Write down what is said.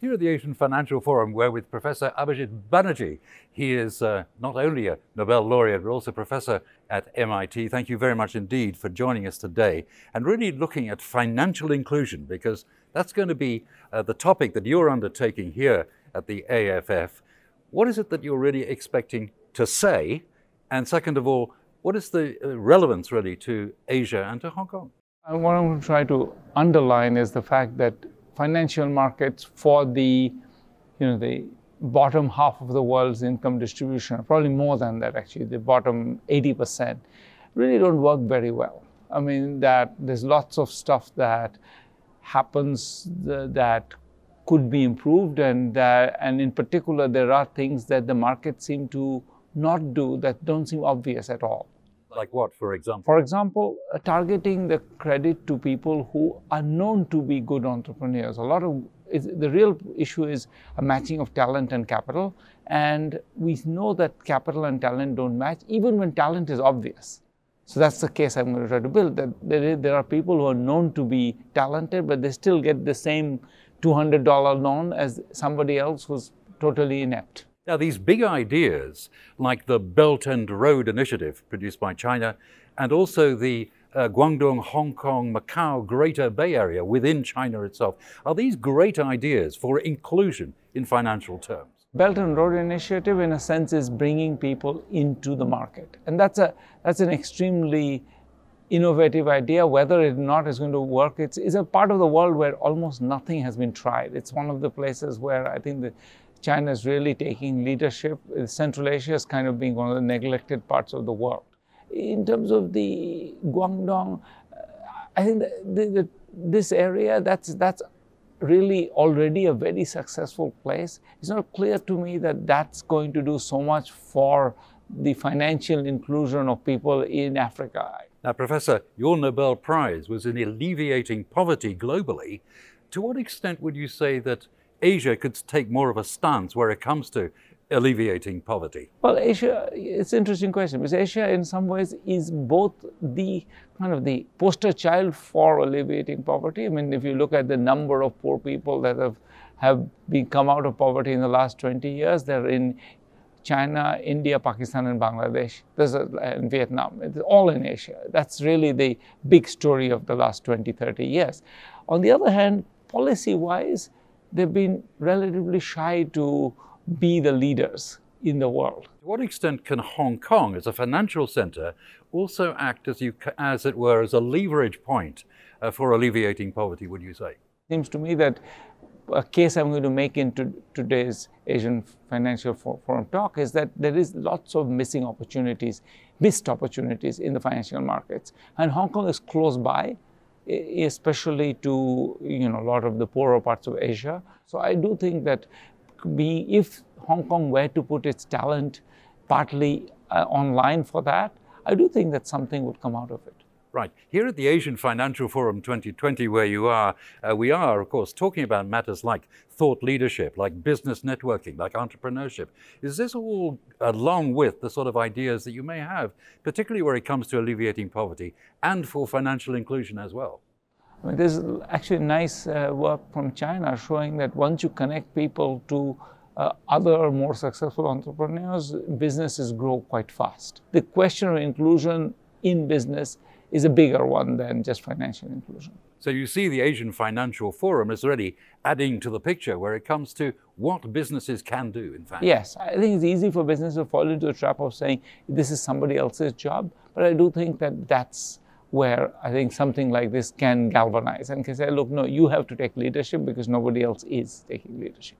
Here at the Asian Financial Forum, we're with Professor Abhijit Banerjee. He is uh, not only a Nobel laureate, but also professor at MIT. Thank you very much indeed for joining us today and really looking at financial inclusion because that's going to be uh, the topic that you're undertaking here at the AFF. What is it that you're really expecting to say? And second of all, what is the uh, relevance really to Asia and to Hong Kong? Uh, what I'm going to try to underline is the fact that financial markets for the, you know, the bottom half of the world's income distribution, probably more than that actually, the bottom 80%, really don't work very well. I mean, that there's lots of stuff that happens that could be improved, and that, and in particular, there are things that the markets seem to not do that don't seem obvious at all. Like what, for example? For example, uh, targeting the credit to people who are known to be good entrepreneurs. A lot of the real issue is a matching of talent and capital, and we know that capital and talent don't match, even when talent is obvious. So that's the case I'm going to try to build. That there, there are people who are known to be talented, but they still get the same $200 loan as somebody else who's totally inept. Now, these big ideas, like the Belt and Road Initiative produced by China, and also the uh, Guangdong, Hong Kong, Macau Greater Bay Area within China itself, are these great ideas for inclusion in financial terms? Belt and Road Initiative, in a sense, is bringing people into the market. And that's, a, that's an extremely innovative idea. Whether or not it's going to work, it's, it's a part of the world where almost nothing has been tried. It's one of the places where I think the China is really taking leadership. Central Asia is kind of being one of the neglected parts of the world. In terms of the Guangdong, uh, I think the, the, this area, that's, that's really already a very successful place. It's not clear to me that that's going to do so much for the financial inclusion of people in Africa. Now, Professor, your Nobel Prize was in alleviating poverty globally. To what extent would you say that Asia could take more of a stance where it comes to alleviating poverty? Well, Asia, it's an interesting question because Asia, in some ways, is both the kind of the poster child for alleviating poverty. I mean, if you look at the number of poor people that have have been come out of poverty in the last 20 years, they're in China, India, Pakistan, and Bangladesh. There's a, and Vietnam. It's all in Asia. That's really the big story of the last 20, 30 years. On the other hand, policy-wise, they've been relatively shy to be the leaders in the world. To what extent can Hong Kong, as a financial center, also act as, you, as it were, as a leverage point uh, for alleviating poverty, would you say? Seems to me that a case I'm going to make in to, today's Asian Financial Forum talk is that there is lots of missing opportunities, missed opportunities in the financial markets. And Hong Kong is close by especially to you know a lot of the poorer parts of Asia. So I do think that if Hong Kong were to put its talent partly uh, online for that, I do think that something would come out of it. Right. Here at the Asian Financial Forum 2020, where you are, uh, we are, of course, talking about matters like thought leadership, like business networking, like entrepreneurship. Is this all along with the sort of ideas that you may have, particularly where it comes to alleviating poverty and for financial inclusion as well? I mean, there's actually nice uh, work from China showing that once you connect people to uh, other more successful entrepreneurs, businesses grow quite fast. The question of inclusion in business is a bigger one than just financial inclusion. So you see the Asian Financial Forum is already adding to the picture where it comes to what businesses can do, in fact. Yes, I think it's easy for businesses to fall into the trap of saying this is somebody else's job, but I do think that that's where I think something like this can galvanize and can say, look, no, you have to take leadership because nobody else is taking leadership.